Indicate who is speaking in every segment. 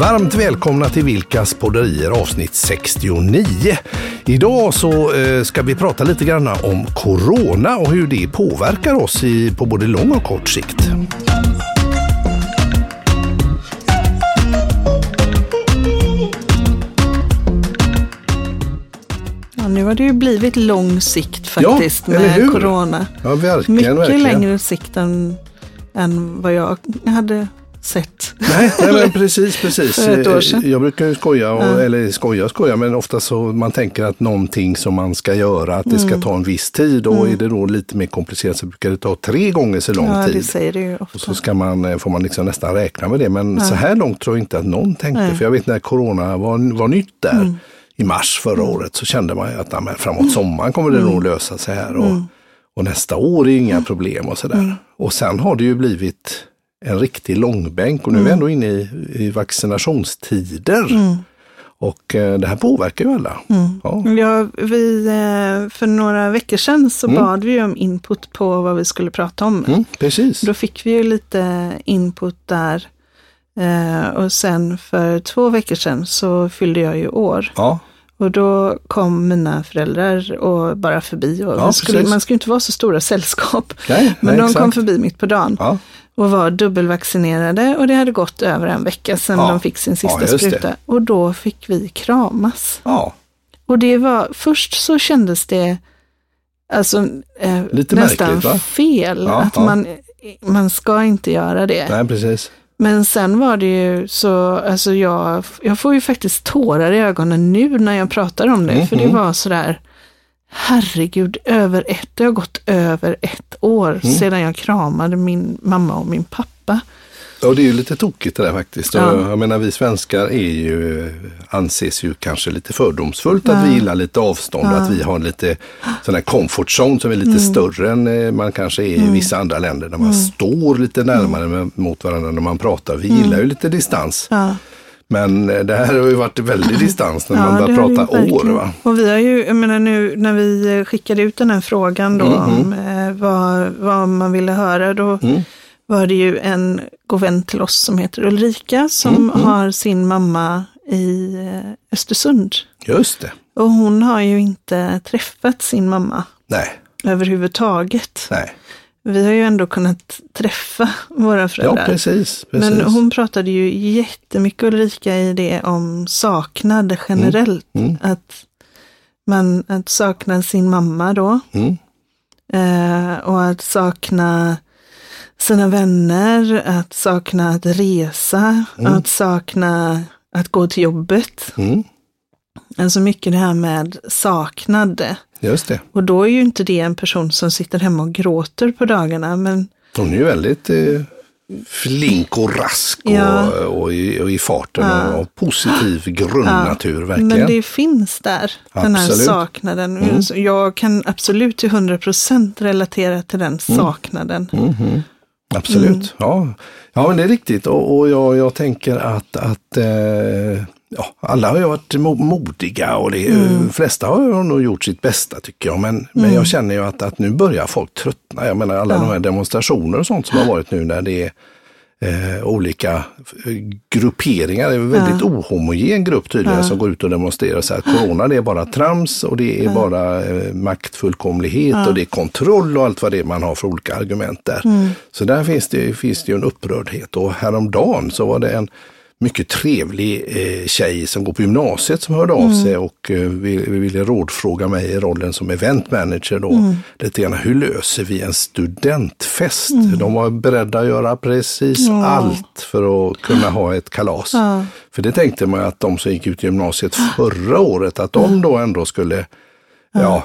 Speaker 1: Varmt välkomna till Vilkas podderier avsnitt 69. Idag så eh, ska vi prata lite grann om corona och hur det påverkar oss i, på både lång och kort sikt.
Speaker 2: Ja, nu har det ju blivit lång sikt faktiskt
Speaker 1: Ja,
Speaker 2: med corona.
Speaker 1: Ja, verkligen.
Speaker 2: Mycket
Speaker 1: verkligen.
Speaker 2: längre sikt än, än vad jag hade sett.
Speaker 1: Nej, nej men precis, precis.
Speaker 2: För ett år sedan.
Speaker 1: Jag brukar ju skoja, och,
Speaker 2: Ja.
Speaker 1: eller skoja och skoja, men ofta så man tänker att någonting som man ska göra, att det
Speaker 2: Mm.
Speaker 1: ska ta en viss tid och är det då lite mer komplicerat så brukar det ta tre gånger så lång
Speaker 2: Ja, det
Speaker 1: tid.
Speaker 2: säger det ju ofta.
Speaker 1: Och så ska man, eh, får man liksom nästan räkna med det. Men så här långt tror jag inte att någon tänkte.
Speaker 2: Nej.
Speaker 1: För jag vet när corona var, var nytt där i mars förra året så kände man att ja, men framåt sommaren kommer det nog lösa sig här. Och, och nästa år är inga problem och sådär. Och sen har det ju blivit en riktig långbänk och nu är vi ändå inne i, i vaccinationstider. Och eh, det här påverkar ju alla. Ja.
Speaker 2: Ja, vi, eh, för några veckor sedan så
Speaker 1: Mm.
Speaker 2: bad vi om input på vad vi skulle prata om.
Speaker 1: Mm, precis.
Speaker 2: Då fick vi ju lite input där. Eh, och sen för två veckor sedan så fyllde jag ju år.
Speaker 1: Ja,
Speaker 2: Och då kom mina föräldrar och bara förbi. Och
Speaker 1: Ja,
Speaker 2: skulle, man ju inte vara så stora sällskap.
Speaker 1: nej,
Speaker 2: Men
Speaker 1: nej,
Speaker 2: de kom
Speaker 1: exakt.
Speaker 2: förbi mitt på dagen
Speaker 1: Ja,
Speaker 2: och var dubbelvaccinerade och det hade gått över en vecka sedan
Speaker 1: Ja.
Speaker 2: de fick sin sista
Speaker 1: just det.
Speaker 2: spruta. Och då fick vi kramas. Och det var, först så kändes det alltså, eh, nästan
Speaker 1: märkligt,
Speaker 2: fel. Att. Man, man ska inte göra det.
Speaker 1: nej precis.
Speaker 2: Men sen var det ju så, alltså jag, jag får ju faktiskt tårar i ögonen nu när jag pratar om det. För det
Speaker 1: Mhm.
Speaker 2: var sådär, herregud, över ett, det har gått över ett år
Speaker 1: Mm.
Speaker 2: sedan jag kramade min mamma och min pappa.
Speaker 1: Ja, det är ju lite tokigt det där faktiskt.
Speaker 2: Ja.
Speaker 1: Jag menar, vi svenskar är ju, anses ju kanske lite fördomsfullt att vi gillar lite avstånd och att vi har lite sån här comfort zone som är lite
Speaker 2: Mm.
Speaker 1: större än eh, man kanske är i vissa andra länder där man står lite närmare med, mot varandra när man pratar. Vi gillar ju lite distans.
Speaker 2: Mm. Ja.
Speaker 1: Men eh, det här har ju varit väldigt distans när
Speaker 2: Ja,
Speaker 1: man börjar prata år. Va?
Speaker 2: Och vi har ju, jag menar nu när vi skickade ut den här frågan då
Speaker 1: Mhm.
Speaker 2: om eh, vad, vad man ville höra, då
Speaker 1: Mm.
Speaker 2: Var det ju en god vän till oss som heter Ulrika som
Speaker 1: Mhm.
Speaker 2: har sin mamma i eh, Östersund.
Speaker 1: Just det.
Speaker 2: Och hon har ju inte träffat sin mamma
Speaker 1: Nej,
Speaker 2: överhuvudtaget.
Speaker 1: nej.
Speaker 2: Vi har ju ändå kunnat träffa våra
Speaker 1: Ja,
Speaker 2: föräldrar.
Speaker 1: precis. precis.
Speaker 2: Men hon pratade ju jättemycket Ulrika i det om saknad generellt.
Speaker 1: Mm.
Speaker 2: Att man att sakna sin mamma då.
Speaker 1: Mm.
Speaker 2: Eh, och att sakna sina vänner, att sakna att resa, att sakna att gå till jobbet.
Speaker 1: Mm.
Speaker 2: Alltså mycket det här med saknad.
Speaker 1: Just det.
Speaker 2: Och då är ju inte det en person som sitter hemma och gråter på dagarna. Men
Speaker 1: Hon är ju väldigt eh, flink och rask och,
Speaker 2: Ja.
Speaker 1: och, i, och i farten
Speaker 2: Ja.
Speaker 1: och, och positiv grundnatur verkligen.
Speaker 2: Men det finns där, den här
Speaker 1: Absolut.
Speaker 2: saknaden.
Speaker 1: Mm.
Speaker 2: Så Jag kan absolut till 100% relatera till den saknaden.
Speaker 1: Mhm. Absolut,
Speaker 2: Mm.
Speaker 1: ja. ja men det är riktigt och, och jag, jag tänker att, att eh, ja, alla har ju varit mo- modiga och det,
Speaker 2: Mm.
Speaker 1: de flesta har nog gjort sitt bästa tycker jag. Men, men jag känner ju att, att nu börjar folk tröttna. Jag menar alla
Speaker 2: Ja.
Speaker 1: de här demonstrationer och sånt som har varit nu när det är eh, olika eh, grupperingar. Det är en väldigt ohomogen grupp tydligen som går ut och demonstrerar. Säger att corona det är bara trams och det är bara eh, maktfullkomlighet och det är kontroll och allt vad det är man har för olika argument där. Så där finns det, finns det ju en upprördhet. Och häromdagen så var det en mycket trevlig eh, tjej som går på gymnasiet som hörde av sig och eh, ville, ville rådfråga mig i rollen som event manager då. Lite grann, hur löser vi en studentfest? De var beredda att göra precis allt för att kunna ha ett kalas.
Speaker 2: Ja.
Speaker 1: För det tänkte man att de som gick ut gymnasiet förra året, att de då ändå skulle ja,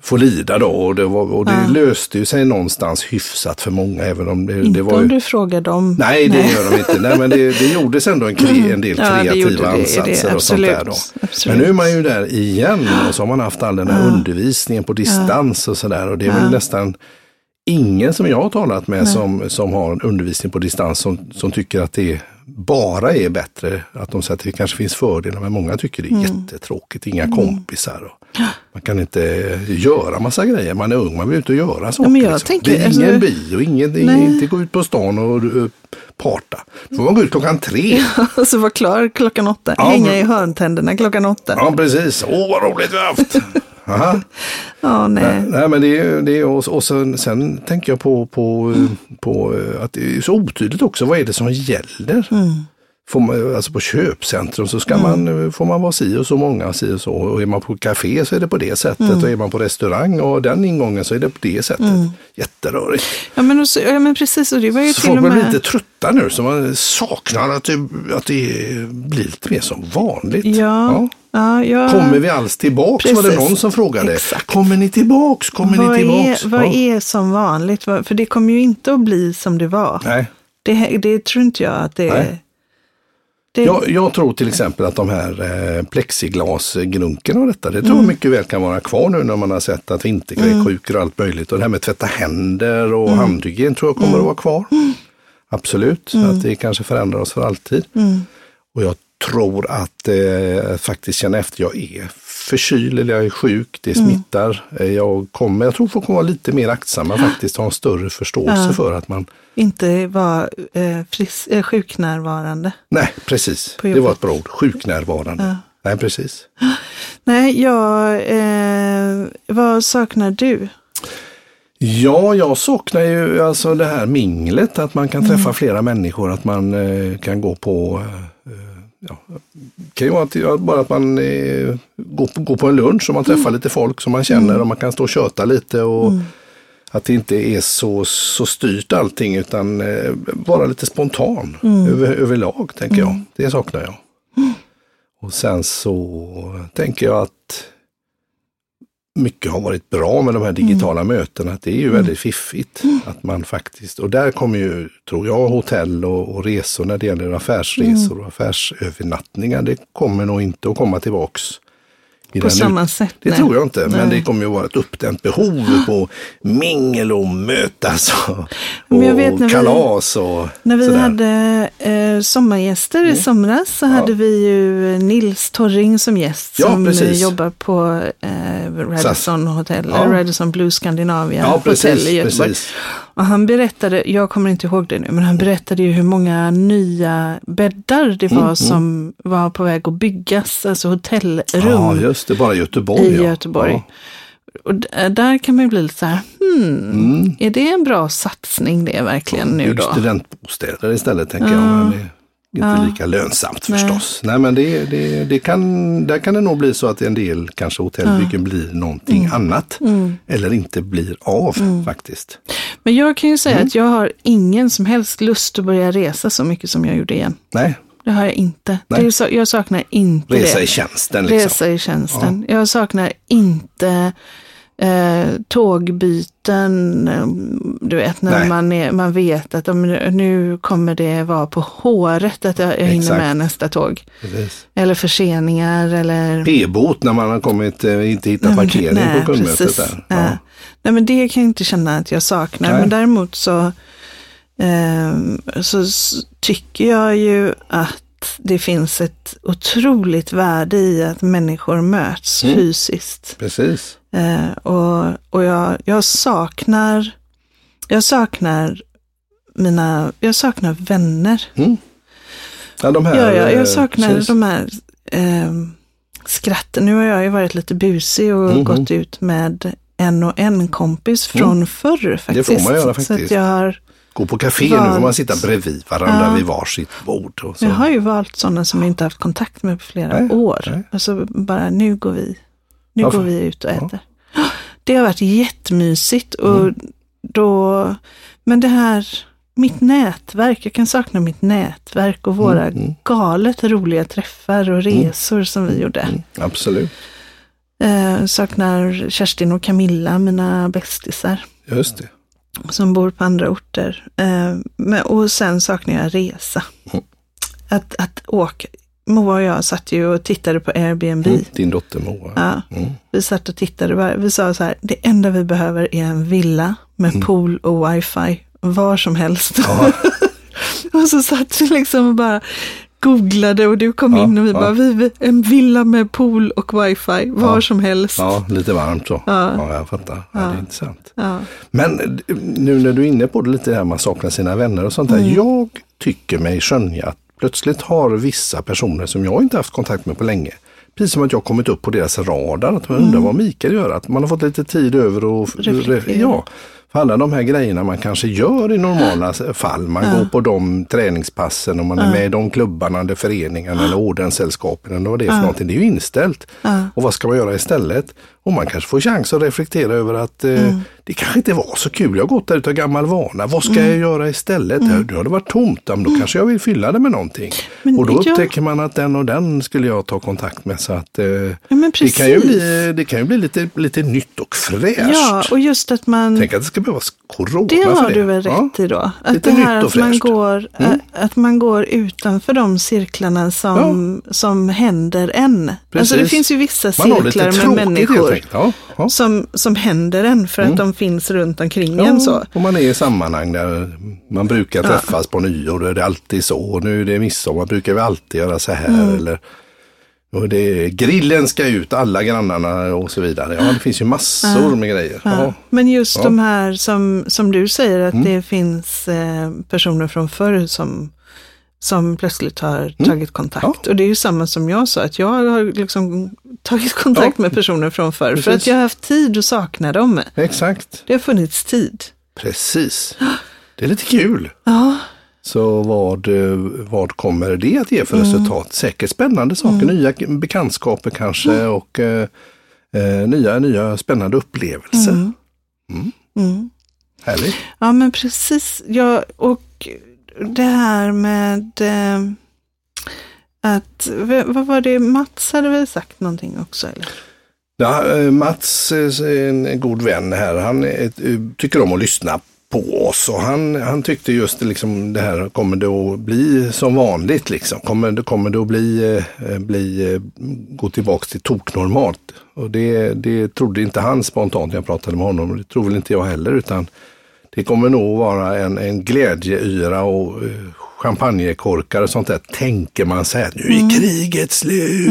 Speaker 1: få lida då. Och det, var, och det löste ju sig någonstans hyfsat för många. Även om det,
Speaker 2: Inte
Speaker 1: det var
Speaker 2: om
Speaker 1: ju...
Speaker 2: du frågar dem.
Speaker 1: Nej, det gör de inte. Nej, men det, det gjordes ändå en, kre, en del
Speaker 2: Ja, gjorde
Speaker 1: kreativa
Speaker 2: det,
Speaker 1: ansatser och sånt där. Då.
Speaker 2: absolut,
Speaker 1: Men nu är man ju där igen och så har man haft all den här undervisningen på distans och sådär. Och det är väl nästan ingen som jag har talat med som, som har en undervisning på distans som, som tycker att det bara är bättre. Att de säger att det kanske finns fördelar, men många tycker det är jättetråkigt. Inga kompisar. Och man kan inte göra massa grejer. Man är ung, man vill och göra saker.
Speaker 2: jag
Speaker 1: liksom.
Speaker 2: tänker,
Speaker 1: det är
Speaker 2: alltså-
Speaker 1: ingen bio, ingen,
Speaker 2: Nej.
Speaker 1: inte gå ut på stan och uh, parta. Då får man gå ut klockan tre.
Speaker 2: Och så vara klar klockan åtta.
Speaker 1: Ja,
Speaker 2: Hänga
Speaker 1: men-
Speaker 2: i hörntänderna klockan åtta. Ja,
Speaker 1: Ja, precis. Åh, vad roligt vi har haft. Aha.
Speaker 2: nej.
Speaker 1: Nej, men det är, det är och, och sen, sen tänker jag på, på, på eh, att det är så otydligt också. Vad är det som gäller? Får man, alltså på köpcentrum så ska man, eh, får man vara si och så många, si och så. Och är man på café så är det på det sättet. Och är man på restaurang och den ingången så är det på det sättet. Jätterörigt.
Speaker 2: Ja, men, så, ja, men precis, och det var ju
Speaker 1: Så
Speaker 2: till
Speaker 1: folk
Speaker 2: och
Speaker 1: blir
Speaker 2: med...
Speaker 1: lite trötta nu, så man saknar att det, att det blir lite mer som vanligt.
Speaker 2: Ja, ja, ja.
Speaker 1: Kommer vi alls tillbaks? Var det
Speaker 2: Precis.
Speaker 1: någon som frågade.
Speaker 2: Exakt.
Speaker 1: Kommer ni tillbaks? Kommer
Speaker 2: vad
Speaker 1: ni tillbaks?
Speaker 2: är, vad
Speaker 1: Ja.
Speaker 2: är som vanligt? För det kommer ju inte att bli som det var.
Speaker 1: Nej.
Speaker 2: Det, det tror inte jag att det.
Speaker 1: Nej.
Speaker 2: Det,
Speaker 1: Jag, jag tror till exempel att de här eh, plexiglasgrunkorna och detta, det tror jag mycket väl kan vara kvar nu när man har sett att vinterkräksjuka och allt möjligt. Och det här med tvätta händer och handhygien tror jag kommer att vara kvar. Absolut, att det kanske förändrar oss för alltid. Och jag tror att eh, faktiskt känna efter, jag är förkyld eller jag är sjuk, det smittar. Eh, Jag, kommer, jag tror folk kommer vara lite mer aktsamma faktiskt, ha en större förståelse
Speaker 2: Ja.
Speaker 1: för att man,
Speaker 2: inte vara eh, fris, eh, sjuknärvarande.
Speaker 1: nej precis, det var ett bra ord, sjuknärvarande.
Speaker 2: Ja.
Speaker 1: Nej precis.
Speaker 2: Nej, jag, eh, vad saknar du?
Speaker 1: Ja, jag saknar ju alltså det här minglet, att man kan träffa flera människor, att man eh, kan gå på eh, Ja, det kan ju vara bara att man eh, går, på, går på en lunch och man träffar lite folk som man känner och man kan stå och köta lite och att det inte är så, så styrt allting utan eh, vara lite spontan över, överlag tänker jag. Det saknar jag. Och sen så tänker jag att mycket har varit bra med de här digitala mötena. Att det är ju väldigt fiffigt. Att man faktiskt, och där kommer ju, tror jag, hotell och, och resor när det gäller affärsresor och affärsövernattningar. Det kommer nog inte att komma tillbaks.
Speaker 2: På samma
Speaker 1: ut-
Speaker 2: sätt?
Speaker 1: Det
Speaker 2: nej.
Speaker 1: tror jag inte, men
Speaker 2: Nej.
Speaker 1: det kommer ju vara ett uppdämt behov på mingel och mötas och,
Speaker 2: Men jag vet när vi-
Speaker 1: kalas och
Speaker 2: När vi
Speaker 1: sådär.
Speaker 2: hade eh, sommargäster i somras så hade vi ju Nils Torring som gäst
Speaker 1: Ja,
Speaker 2: som
Speaker 1: precis.
Speaker 2: eh, jobbar på eh, Radisson Hotel,
Speaker 1: Ja.
Speaker 2: eh, Radisson Blue Scandinavia
Speaker 1: Ja,
Speaker 2: Hotel
Speaker 1: precis,
Speaker 2: i Göteborg.
Speaker 1: precis.
Speaker 2: Och han berättade, jag kommer inte ihåg det nu, men han berättade ju hur många nya bäddar det
Speaker 1: Mm,
Speaker 2: var som var på väg att byggas, alltså hotellrum
Speaker 1: Ja, just det, bara Göteborg.
Speaker 2: i
Speaker 1: ja.
Speaker 2: Göteborg.
Speaker 1: Ja.
Speaker 2: Och d- där kan man ju bli lite så här, hmm,
Speaker 1: Mm.
Speaker 2: är det en bra satsning det verkligen nu
Speaker 1: Bygg
Speaker 2: då?
Speaker 1: studentbostäder istället tänker jag. Men det är inte
Speaker 2: Ja.
Speaker 1: lika lönsamt
Speaker 2: Nej.
Speaker 1: förstås. Nej men det, det, det kan, där kan det nog bli så att en del kanske hotellbyggen blir någonting
Speaker 2: Mm.
Speaker 1: annat. Eller inte blir av faktiskt.
Speaker 2: Men jag kan ju säga
Speaker 1: Mm.
Speaker 2: att jag har ingen som helst lust att börja resa så mycket som jag gjorde igen.
Speaker 1: Nej,
Speaker 2: Det har jag inte.
Speaker 1: Nej.
Speaker 2: Det jag saknar inte
Speaker 1: resa
Speaker 2: det.
Speaker 1: i tjänsten liksom.
Speaker 2: Resa i tjänsten. Jag saknar inte tågbyten, eh, du vet när
Speaker 1: Nej.
Speaker 2: man, är, man vet att om, nu kommer det vara på håret att jag, jag hinner
Speaker 1: Exakt.
Speaker 2: med nästa tåg.
Speaker 1: Precis.
Speaker 2: Eller förseningar eller...
Speaker 1: P-bot när man har kommit, eh, inte hittat parkering
Speaker 2: nej,
Speaker 1: på kundmötet
Speaker 2: precis.
Speaker 1: där.
Speaker 2: Ja.
Speaker 1: Ja.
Speaker 2: Nej, men det kan jag inte känna att jag saknar.
Speaker 1: Nej.
Speaker 2: Men däremot så, ehm, så tycker jag ju att det finns ett otroligt värde i att människor möts
Speaker 1: Mm.
Speaker 2: fysiskt.
Speaker 1: Precis.
Speaker 2: Eh, och och jag, jag saknar, jag saknar mina, jag saknar vänner.
Speaker 1: Ja, de här,
Speaker 2: Ja, ja,
Speaker 1: eh,
Speaker 2: jag saknar
Speaker 1: precis.
Speaker 2: de här ehm, skratten. Nu har jag ju varit lite busig och
Speaker 1: Mhm.
Speaker 2: gått ut med en och en kompis från förr faktiskt.
Speaker 1: Mm. får man göra
Speaker 2: Så
Speaker 1: faktiskt.
Speaker 2: att jag har,
Speaker 1: Gå på café, nu får man
Speaker 2: Valt.
Speaker 1: sitta bredvid varandra
Speaker 2: Ja.
Speaker 1: vid varsitt bord. Och
Speaker 2: jag har ju valt sådana som jag inte haft kontakt med på flera
Speaker 1: Nej,
Speaker 2: år.
Speaker 1: nej.
Speaker 2: Alltså bara nu går vi, nu
Speaker 1: Ja,
Speaker 2: går vi ut och
Speaker 1: ja.
Speaker 2: äter. Det har varit jättemysigt och
Speaker 1: Mm.
Speaker 2: då, men det här, mitt nätverk, jag kan sakna mitt nätverk och våra
Speaker 1: mm.
Speaker 2: galet roliga träffar och resor som vi gjorde.
Speaker 1: Absolut,
Speaker 2: Eh, saknar Kerstin och Camilla, mina bästisar,
Speaker 1: just det.
Speaker 2: Som bor på andra orter. Eh, och sen saknar jag resa.
Speaker 1: Mm.
Speaker 2: Att, att åka. Moa och jag satt ju och tittade på Airbnb.
Speaker 1: Mm. Din dotter Moa.
Speaker 2: Ja,
Speaker 1: Mm.
Speaker 2: vi satt och tittade. Vi sa så här, det enda vi behöver är en villa med pool och wifi. Var som helst.
Speaker 1: Mm. Ja,
Speaker 2: och så satt vi liksom och bara googlade och du kom
Speaker 1: Ja,
Speaker 2: in och vi
Speaker 1: ja.
Speaker 2: bara, vi, en villa med pool och wifi. Var
Speaker 1: Ja.
Speaker 2: som helst.
Speaker 1: ja, lite varmt så.
Speaker 2: Ja.
Speaker 1: Ja, jag fattar. Ja, det är intressant. Men eh, nu när du är inne på det lite där man saknar sina vänner och sånt där.
Speaker 2: Mm.
Speaker 1: Jag tycker mig skönja att plötsligt har vissa personer som jag inte haft kontakt med på länge, precis som att jag kommit upp på deras radar, att man undrar vad Mikael gör, att man har fått lite tid över och
Speaker 2: Reflektera.
Speaker 1: ja, för alla de här grejerna man kanske gör i normala fall, man går på de träningspassen och man är med i de klubbarna eller föreningarna eller ordenssällskapen eller vad det är för någonting, det är ju inställt. Och vad ska man göra istället? Och man kanske får chans att reflektera över att eh, det kanske inte var så kul, jag har gått där utav gammal vana, vad ska jag göra istället? Mm. Nu har det varit tomt, ja, men då kanske jag vill fylla det med någonting.
Speaker 2: Men
Speaker 1: och då
Speaker 2: jag-
Speaker 1: upptäcker man att den och den skulle jag ta kontakt med. Så att eh,
Speaker 2: men
Speaker 1: det kan ju
Speaker 2: precis.
Speaker 1: bli, det kan ju bli lite, lite nytt och fräscht.
Speaker 2: Ja, och just att man...
Speaker 1: Tänk att det ska behövas corona
Speaker 2: Det
Speaker 1: för
Speaker 2: har
Speaker 1: det.
Speaker 2: du väl
Speaker 1: Ja.
Speaker 2: rätt i då? Att
Speaker 1: Lite
Speaker 2: det här att man,
Speaker 1: fräscht. Mm.
Speaker 2: går, ä- att man går utanför de cirklarna som, som händer en. Alltså det
Speaker 1: Precis.
Speaker 2: finns ju vissa
Speaker 1: Man har lite
Speaker 2: cirklar med människor
Speaker 1: enkelt. Ja, ja.
Speaker 2: som, som händer en för att de finns runt omkring en. Så.
Speaker 1: Och man är i sammanhang där man brukar träffas på nyår. Då är det alltid så. Nu är det midsommar. Brukar vi alltid göra så här.
Speaker 2: Mm.
Speaker 1: Eller, och det grillen ska ut, alla grannarna och så vidare. Ja, det finns ju massor med grejer. Ja.
Speaker 2: Men just
Speaker 1: Ja.
Speaker 2: de här som, som du säger att
Speaker 1: Mm.
Speaker 2: det finns eh, personer från förr som, som plötsligt har
Speaker 1: Mm.
Speaker 2: tagit kontakt. Och det är ju samma som jag sa, att jag har liksom tagit kontakt
Speaker 1: Ja.
Speaker 2: med personer från förr. För
Speaker 1: Precis.
Speaker 2: att jag har haft tid att sakna dem.
Speaker 1: Exakt,
Speaker 2: Det har funnits tid.
Speaker 1: precis. Det är lite kul.
Speaker 2: Ja,
Speaker 1: Så vad, vad kommer det att ge för
Speaker 2: Mm.
Speaker 1: resultat? Säkert spännande saker, nya bekantskaper kanske
Speaker 2: Mm.
Speaker 1: och eh, eh, nya, nya spännande upplevelser.
Speaker 2: mm.
Speaker 1: Härligt.
Speaker 2: ja men precis. Ja, och det här med eh, att, vad var det, Mats hade väl sagt någonting också? Eller?
Speaker 1: Ja, eh, Mats, eh, är en god vän här, han eh, tycker om att lyssna på oss och han, han tyckte just liksom det här, kommer det att bli som vanligt liksom? Kommer det, kommer det att bli, bli, gå tillbaks till toknormalt? Och det, det trodde inte han spontant när jag pratade med honom och det tror väl inte jag heller utan det kommer nog vara en, en glädjeyra och eh, champagnekorkar och sånt där. Tänker man sig att nu är kriget slut.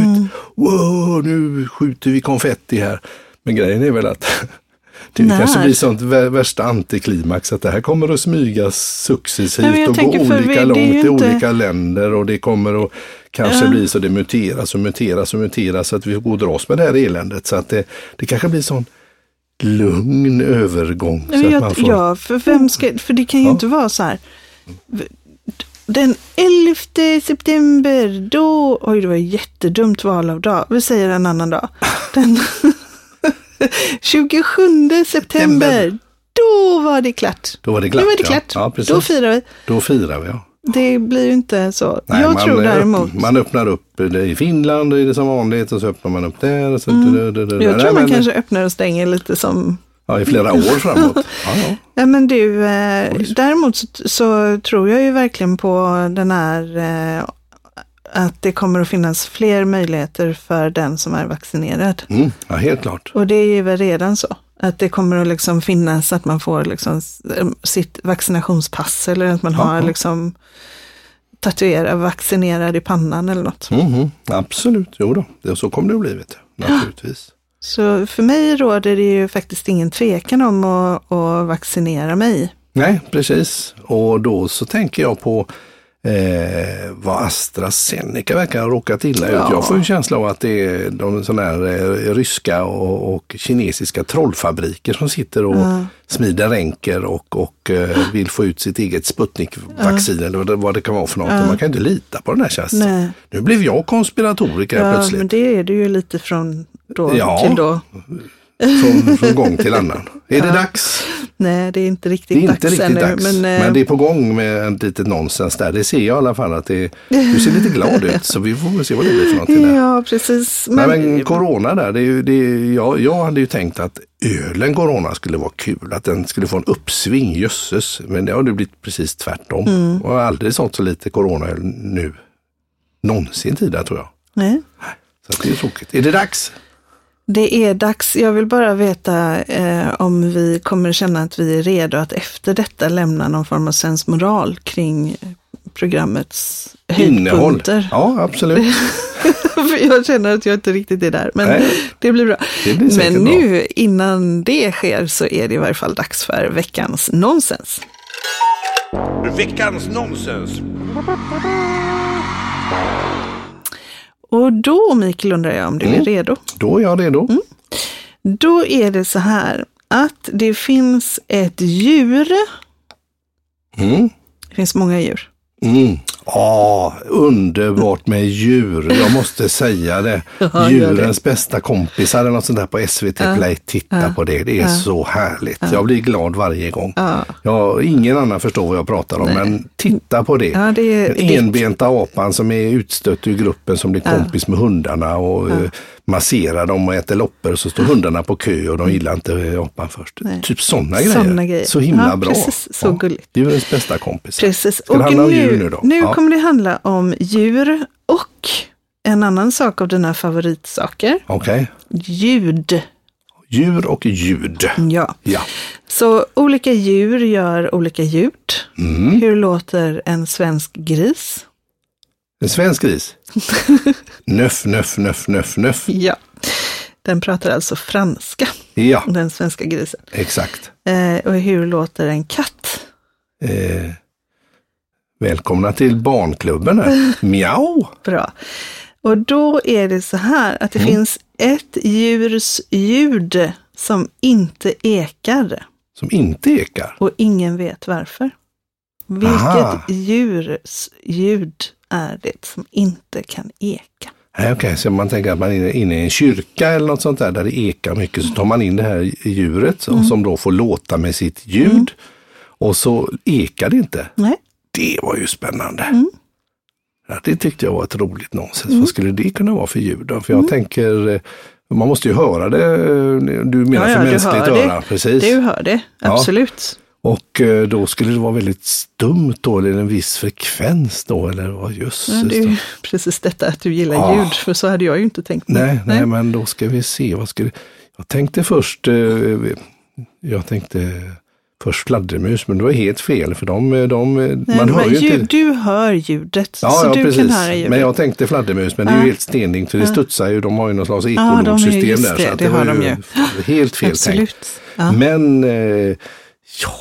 Speaker 1: Wow, nu skjuter vi konfetti här. Men grejen är väl att det
Speaker 2: När?
Speaker 1: kanske blir sånt vä- värsta antiklimax att det här kommer att smygas successivt
Speaker 2: Nej,
Speaker 1: och gå
Speaker 2: vi-
Speaker 1: olika
Speaker 2: är
Speaker 1: långt i
Speaker 2: inte-
Speaker 1: olika länder och det kommer att kanske
Speaker 2: Ja.
Speaker 1: bli så det muteras och muteras och muteras så att vi får gå och dras med det här eländet. Så att det, det kanske blir sån lugn övergång.
Speaker 2: Nej,
Speaker 1: så
Speaker 2: men
Speaker 1: att man
Speaker 2: jag,
Speaker 1: får,
Speaker 2: ja, för vem ska, för det kan ju
Speaker 1: Ja.
Speaker 2: inte vara så här. Den 11 september, då, oj det var jättedumt val av dag, vi säger en annan dag. Den 27 september, då var det klart.
Speaker 1: Då var det glatt.
Speaker 2: Då var det
Speaker 1: ja.
Speaker 2: klart.
Speaker 1: Ja, precis.
Speaker 2: då firar vi.
Speaker 1: Då firar vi, ja.
Speaker 2: Det blir ju inte så.
Speaker 1: Nej,
Speaker 2: jag tror däremot,
Speaker 1: Upp, man öppnar upp i Finland, är det som vanligt, och så öppnar man upp där. Och så,
Speaker 2: Mm.
Speaker 1: du- du- du-
Speaker 2: jag tror man
Speaker 1: men-
Speaker 2: kanske öppnar och stänger lite som
Speaker 1: Ja, i flera år framåt. Ja, ja.
Speaker 2: Ja, men du, eh, däremot så, så tror jag ju verkligen på den här eh, att det kommer att finnas fler möjligheter för den som är vaccinerad.
Speaker 1: Mm, ja, helt klart.
Speaker 2: Och det är ju väl redan så. Att det kommer att liksom finnas att man får liksom eh, sitt vaccinationspass eller att man har liksom tatuerad vaccinerad i pannan eller något.
Speaker 1: Mhm, absolut, jo då. Det, så kommer det att bli, vet du. naturligtvis.
Speaker 2: Så för mig råder det ju faktiskt ingen tvekan om att, att vaccinera mig.
Speaker 1: Nej, precis. Och då så tänker jag på eh, vad AstraZeneca verkar ha råkat illa ut.
Speaker 2: Ja.
Speaker 1: Jag får en känsla av att det är de sådana här eh, ryska och, och kinesiska trollfabriker som sitter och
Speaker 2: Ja.
Speaker 1: smider ränker och, och eh, vill få ut sitt eget Sputnik-vaccin eller vad det, kan vara för något.
Speaker 2: Ja.
Speaker 1: Man kan inte lita på den här tjänsten. Nu blev jag konspiratoriker
Speaker 2: Ja,
Speaker 1: plötsligt.
Speaker 2: men det är det ju lite från då
Speaker 1: Ja.
Speaker 2: till då.
Speaker 1: Från, från gång till annan. Är det dags?
Speaker 2: Nej, det är inte
Speaker 1: Det
Speaker 2: riktigt
Speaker 1: är inte
Speaker 2: dags
Speaker 1: riktigt
Speaker 2: ännu.
Speaker 1: dags. Men,
Speaker 2: Men, eh,
Speaker 1: det är på gång med en litet nonsens där. Det ser jag i alla fall att det, du ser lite glad ut. Så vi får väl se vad det blir för någonting där.
Speaker 2: Ja, precis.
Speaker 1: Men,
Speaker 2: Men,
Speaker 1: men corona där, det är ju, det är, jag, jag hade ju tänkt att ölen corona skulle vara kul. Att den skulle få en uppsving, jösses. Men det har det blivit precis tvärtom.
Speaker 2: Mm.
Speaker 1: Och aldrig sålt så lite coronaöl nu. Någonsin tidigare tror jag.
Speaker 2: nej,
Speaker 1: Så det är tråkigt. Är det dags?
Speaker 2: Det är dags. Jag vill bara veta eh, om vi kommer känna att vi är redo att efter detta lämna någon form av sensmoral kring programmets
Speaker 1: Innehåll?
Speaker 2: höjdpunkter.
Speaker 1: Ja, absolut.
Speaker 2: För jag känner att jag inte riktigt är där, men
Speaker 1: Nej.
Speaker 2: det blir bra.
Speaker 1: Det blir
Speaker 2: men
Speaker 1: bra.
Speaker 2: nu, innan det sker, så är det i varje fall dags för veckans nonsens.
Speaker 1: Veckans nonsens.
Speaker 2: Och då, Mikael, undrar jag om du är
Speaker 1: Mm.
Speaker 2: redo?
Speaker 1: Då är jag redo.
Speaker 2: Då är det så här att det finns ett djur.
Speaker 1: Mm.
Speaker 2: Det finns många djur.
Speaker 1: Mm. Ah, underbart med djur, jag måste säga det.
Speaker 2: Ja.
Speaker 1: Djurens bästa kompisar eller något sånt där på SVT Play. Titta på det, det är så härligt. Jag blir glad varje gång.
Speaker 2: Ja.
Speaker 1: Ja, ingen annan förstår vad jag pratar om, men titta på det.
Speaker 2: Ja,
Speaker 1: Den enbenta apan som är utstött ur gruppen som blir kompis med hundarna och eh, masserar dem och äter loppor. Så står hundarna på kö och de gillar inte eh, apan först.
Speaker 2: Nej.
Speaker 1: Typ sådana grejer.
Speaker 2: Grejer.
Speaker 1: Så himla
Speaker 2: Ja,
Speaker 1: bra.
Speaker 2: precis. Så gulligt.
Speaker 1: Djurens bästa kompis.
Speaker 2: Precis.
Speaker 1: Ska det handla om djur nu då?
Speaker 2: Nu
Speaker 1: Ja.
Speaker 2: Kommer det handla om djur och en annan sak av dina favoritsaker.
Speaker 1: Okej.
Speaker 2: Ljud.
Speaker 1: Djur och ljud.
Speaker 2: Ja.
Speaker 1: Ja.
Speaker 2: Så olika djur gör olika ljud.
Speaker 1: Mm.
Speaker 2: Hur låter en svensk gris?
Speaker 1: En svensk gris. nöff, nöff, nöff, nöff, nöff.
Speaker 2: Ja. Den pratar alltså franska,
Speaker 1: Ja,
Speaker 2: den svenska grisen.
Speaker 1: exakt.
Speaker 2: Eh, och hur låter en katt?
Speaker 1: Eh, välkomna till barnklubben här. Miau!
Speaker 2: Bra. Och då är det så här att det
Speaker 1: Mm.
Speaker 2: finns ett djurs ljud som inte ekar
Speaker 1: Som inte ekar.
Speaker 2: och ingen vet varför. Vilket
Speaker 1: Aha.
Speaker 2: djurs ljud är det som inte kan eka?
Speaker 1: Okej, så om man tänker att man är inne i en kyrka eller något sånt där, där det ekar mycket, så tar man in det här djuret
Speaker 2: Mm.
Speaker 1: som då får låta med sitt ljud. Och så ekar det inte.
Speaker 2: Nej,
Speaker 1: Det var ju spännande.
Speaker 2: Mm.
Speaker 1: Ja, det tyckte jag var ett roligt nonsens. Vad skulle det kunna vara för ljud då? För jag tänker, eh, man måste ju höra det. eh, Du menar
Speaker 2: Ja, ja,
Speaker 1: för mänskligt
Speaker 2: hör det.
Speaker 1: öra, precis.
Speaker 2: du hör det.
Speaker 1: Ja.
Speaker 2: Absolut.
Speaker 1: Och eh, då skulle det vara väldigt stumt då, eller en viss frekvens då, eller vad jösses.
Speaker 2: Ja, det är precis detta att du gillar
Speaker 1: Ah.
Speaker 2: ljud, för så hade jag ju inte tänkt.
Speaker 1: Nej, nej, men då ska vi se. Vad skulle... Jag tänkte först, jag tänkte först fladdermus, men det var helt fel för de, de
Speaker 2: Nej,
Speaker 1: man hör ju
Speaker 2: ljud,
Speaker 1: inte.
Speaker 2: Du hör ljudet,
Speaker 1: Ja,
Speaker 2: så
Speaker 1: ja,
Speaker 2: du
Speaker 1: precis.
Speaker 2: kan höra ljudet.
Speaker 1: Men jag tänkte fladdermus, men det är ju
Speaker 2: Ja.
Speaker 1: helt stenigt för det studsar ju. De har ju någon slags
Speaker 2: de är ju
Speaker 1: ekolodsystem
Speaker 2: just
Speaker 1: där.
Speaker 2: det,
Speaker 1: så att
Speaker 2: det
Speaker 1: var
Speaker 2: de ju.
Speaker 1: Helt fel tänkt.
Speaker 2: Absolut. Ja.
Speaker 1: Men eh, ja,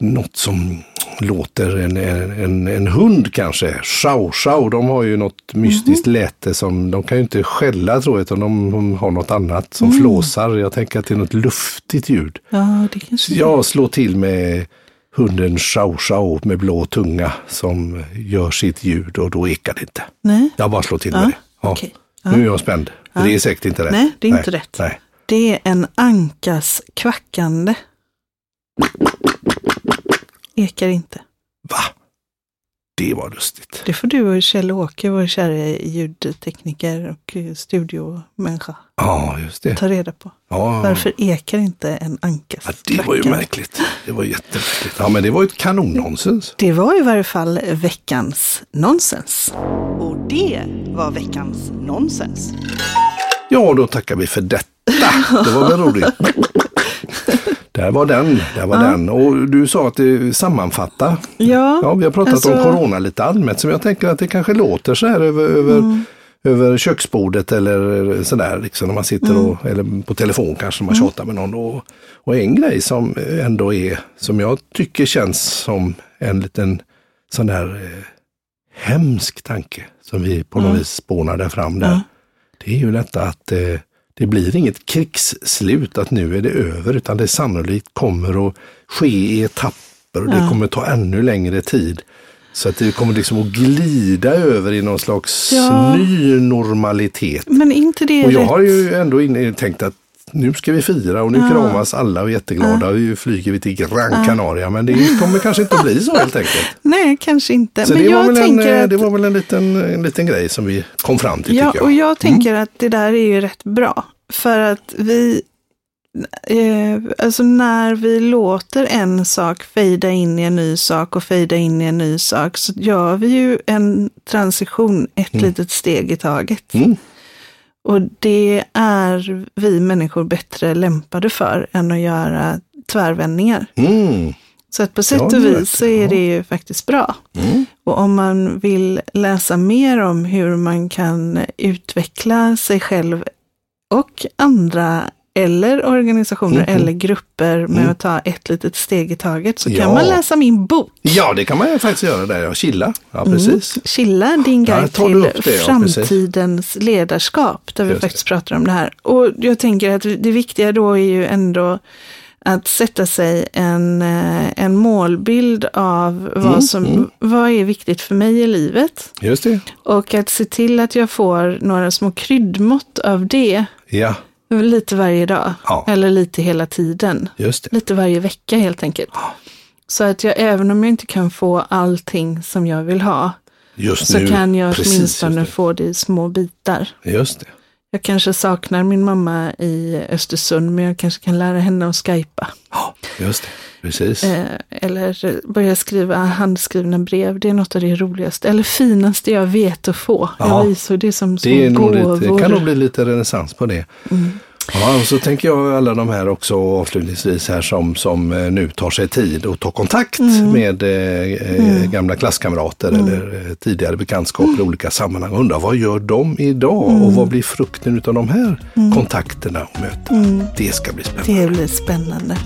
Speaker 1: något som låter en, en, en, hund kanske. Chow chow, de har ju något mystiskt
Speaker 2: Mhm.
Speaker 1: läte som de kan ju inte skälla tror jag, utan de, de har något annat som
Speaker 2: Mm.
Speaker 1: flåsar. Jag tänker att det är något luftigt ljud.
Speaker 2: ja, det kanske
Speaker 1: Jag slår till med hunden chow chow med blå tunga som gör sitt ljud och då ekar det inte.
Speaker 2: Nej,
Speaker 1: Jag bara slår till
Speaker 2: Ja,
Speaker 1: med det. Ja.
Speaker 2: okej. Ja.
Speaker 1: Nu är jag spänd. Det är säkert inte rätt.
Speaker 2: Nej, det är inte rätt.
Speaker 1: Nej.
Speaker 2: det är en ankas kvackande. Ekar inte.
Speaker 1: Va? Det var lustigt.
Speaker 2: Det får du och Kjell-Åke, vår kära ljudtekniker och studiomänniska,
Speaker 1: Ja, just det.
Speaker 2: ta reda på.
Speaker 1: Ja.
Speaker 2: Varför ekar inte en ankas
Speaker 1: Ja, det var ju märkligt. Det var jättemärkligt. Ja, men det var ju ett kanonnonsens.
Speaker 2: Det var i varje fall veckans nonsens. Och det var veckans nonsens.
Speaker 1: Ja, då tackar vi för detta. Det var väl roligt. Där var den, där var den. Och du sa att det sammanfattar.
Speaker 2: Ja,
Speaker 1: Ja, vi har pratat
Speaker 2: alltså-
Speaker 1: om corona lite allmänt, som jag tänker att det kanske låter så här över, över,
Speaker 2: Mm.
Speaker 1: över köksbordet eller sådär, liksom när man sitter
Speaker 2: Mm.
Speaker 1: och, eller på telefon kanske när man tjatar med någon. Och, och en grej som ändå är, som jag tycker känns som en liten sån där eh, hemsk tanke som vi på något vis spånade fram där.
Speaker 2: Ja.
Speaker 1: Det är ju detta att eh, det blir inget krigsslut, att nu är det över, utan det sannolikt kommer att ske i etapper och det
Speaker 2: Ja.
Speaker 1: kommer ta ännu längre tid. Så att det kommer liksom att glida över i någon slags
Speaker 2: Ja.
Speaker 1: ny normalitet.
Speaker 2: Men inte det
Speaker 1: Och jag
Speaker 2: rätt?
Speaker 1: har ju ändå tänkt att nu ska vi fira och nu kramas alla och är jätteglada. Och nu flyger vi till Gran Canaria. Men det kommer kanske inte bli så helt enkelt.
Speaker 2: Nej, kanske inte.
Speaker 1: Så
Speaker 2: Men
Speaker 1: det var,
Speaker 2: jag
Speaker 1: väl en,
Speaker 2: tänker
Speaker 1: eh,
Speaker 2: att...
Speaker 1: det var väl en liten, en liten grej som vi kom fram till
Speaker 2: Ja,
Speaker 1: jag.
Speaker 2: och jag tänker att det där är ju rätt bra. För att vi, eh, alltså när vi låter en sak fejda in i en ny sak och fejda in i en ny sak så gör vi ju en transition ett litet steg i taget.
Speaker 1: Mm.
Speaker 2: Och det är vi människor bättre lämpade för än att göra tvärvändningar.
Speaker 1: Mm.
Speaker 2: Så att på sätt och vis så är det ju faktiskt bra.
Speaker 1: Mm.
Speaker 2: Och om man vill läsa mer om hur man kan utveckla sig själv och andra eller organisationer
Speaker 1: Mhm.
Speaker 2: eller grupper med att ta ett litet steg i taget så
Speaker 1: Ja.
Speaker 2: kan man läsa min bok.
Speaker 1: Ja, det kan man ju faktiskt göra där. Ja, chilla. Ja, precis.
Speaker 2: Chilla, din guide till
Speaker 1: det,
Speaker 2: framtidens ledarskap, där vi
Speaker 1: Just
Speaker 2: faktiskt pratar om det här. Och jag tänker att det viktiga då är ju ändå att sätta sig en, eh, en målbild av vad,
Speaker 1: Mm,
Speaker 2: som, vad är viktigt för mig i livet.
Speaker 1: Just det.
Speaker 2: Och att se till att jag får några små kryddmått av det
Speaker 1: Ja,
Speaker 2: lite varje dag.
Speaker 1: Ja.
Speaker 2: Eller lite hela tiden. Lite varje vecka helt enkelt. Så att jag, även om jag inte kan få allting som jag vill ha,
Speaker 1: Just
Speaker 2: så
Speaker 1: nu.
Speaker 2: kan jag
Speaker 1: precis,
Speaker 2: åtminstone få det i små bitar.
Speaker 1: Just det.
Speaker 2: Jag kanske saknar min mamma i Östersund, men jag kanske kan lära henne att skypa.
Speaker 1: Ja, just det. Precis.
Speaker 2: Eh, eller börja skriva handskrivna brev. Det är något av det roligaste, eller finaste jag vet att få.
Speaker 1: Ja.
Speaker 2: Jag visar det som små
Speaker 1: Det, är
Speaker 2: gåvor.
Speaker 1: lite, kan nog bli lite renässans på det.
Speaker 2: Mm.
Speaker 1: Ja, och så tänker jag alla de här också avslutningsvis här som, som eh, nu tar sig tid och tar kontakt
Speaker 2: Mm.
Speaker 1: med eh, eh, gamla klasskamrater eller eh, tidigare bekantskaper
Speaker 2: Mm.
Speaker 1: i olika sammanhang. Undrar vad gör de idag och vad blir frukten av de här kontakterna och mötena? Det ska bli spännande.
Speaker 2: Mm. Det blir spännande.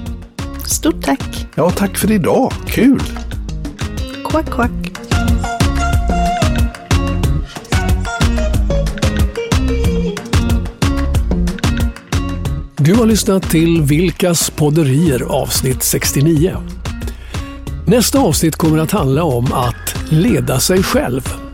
Speaker 2: Stort tack!
Speaker 1: Ja, tack för idag. Kul!
Speaker 2: Quack, quack.
Speaker 3: Du har lyssnat till Vilkas podderier avsnitt 69. Nästa avsnitt kommer att handla om att leda sig själv.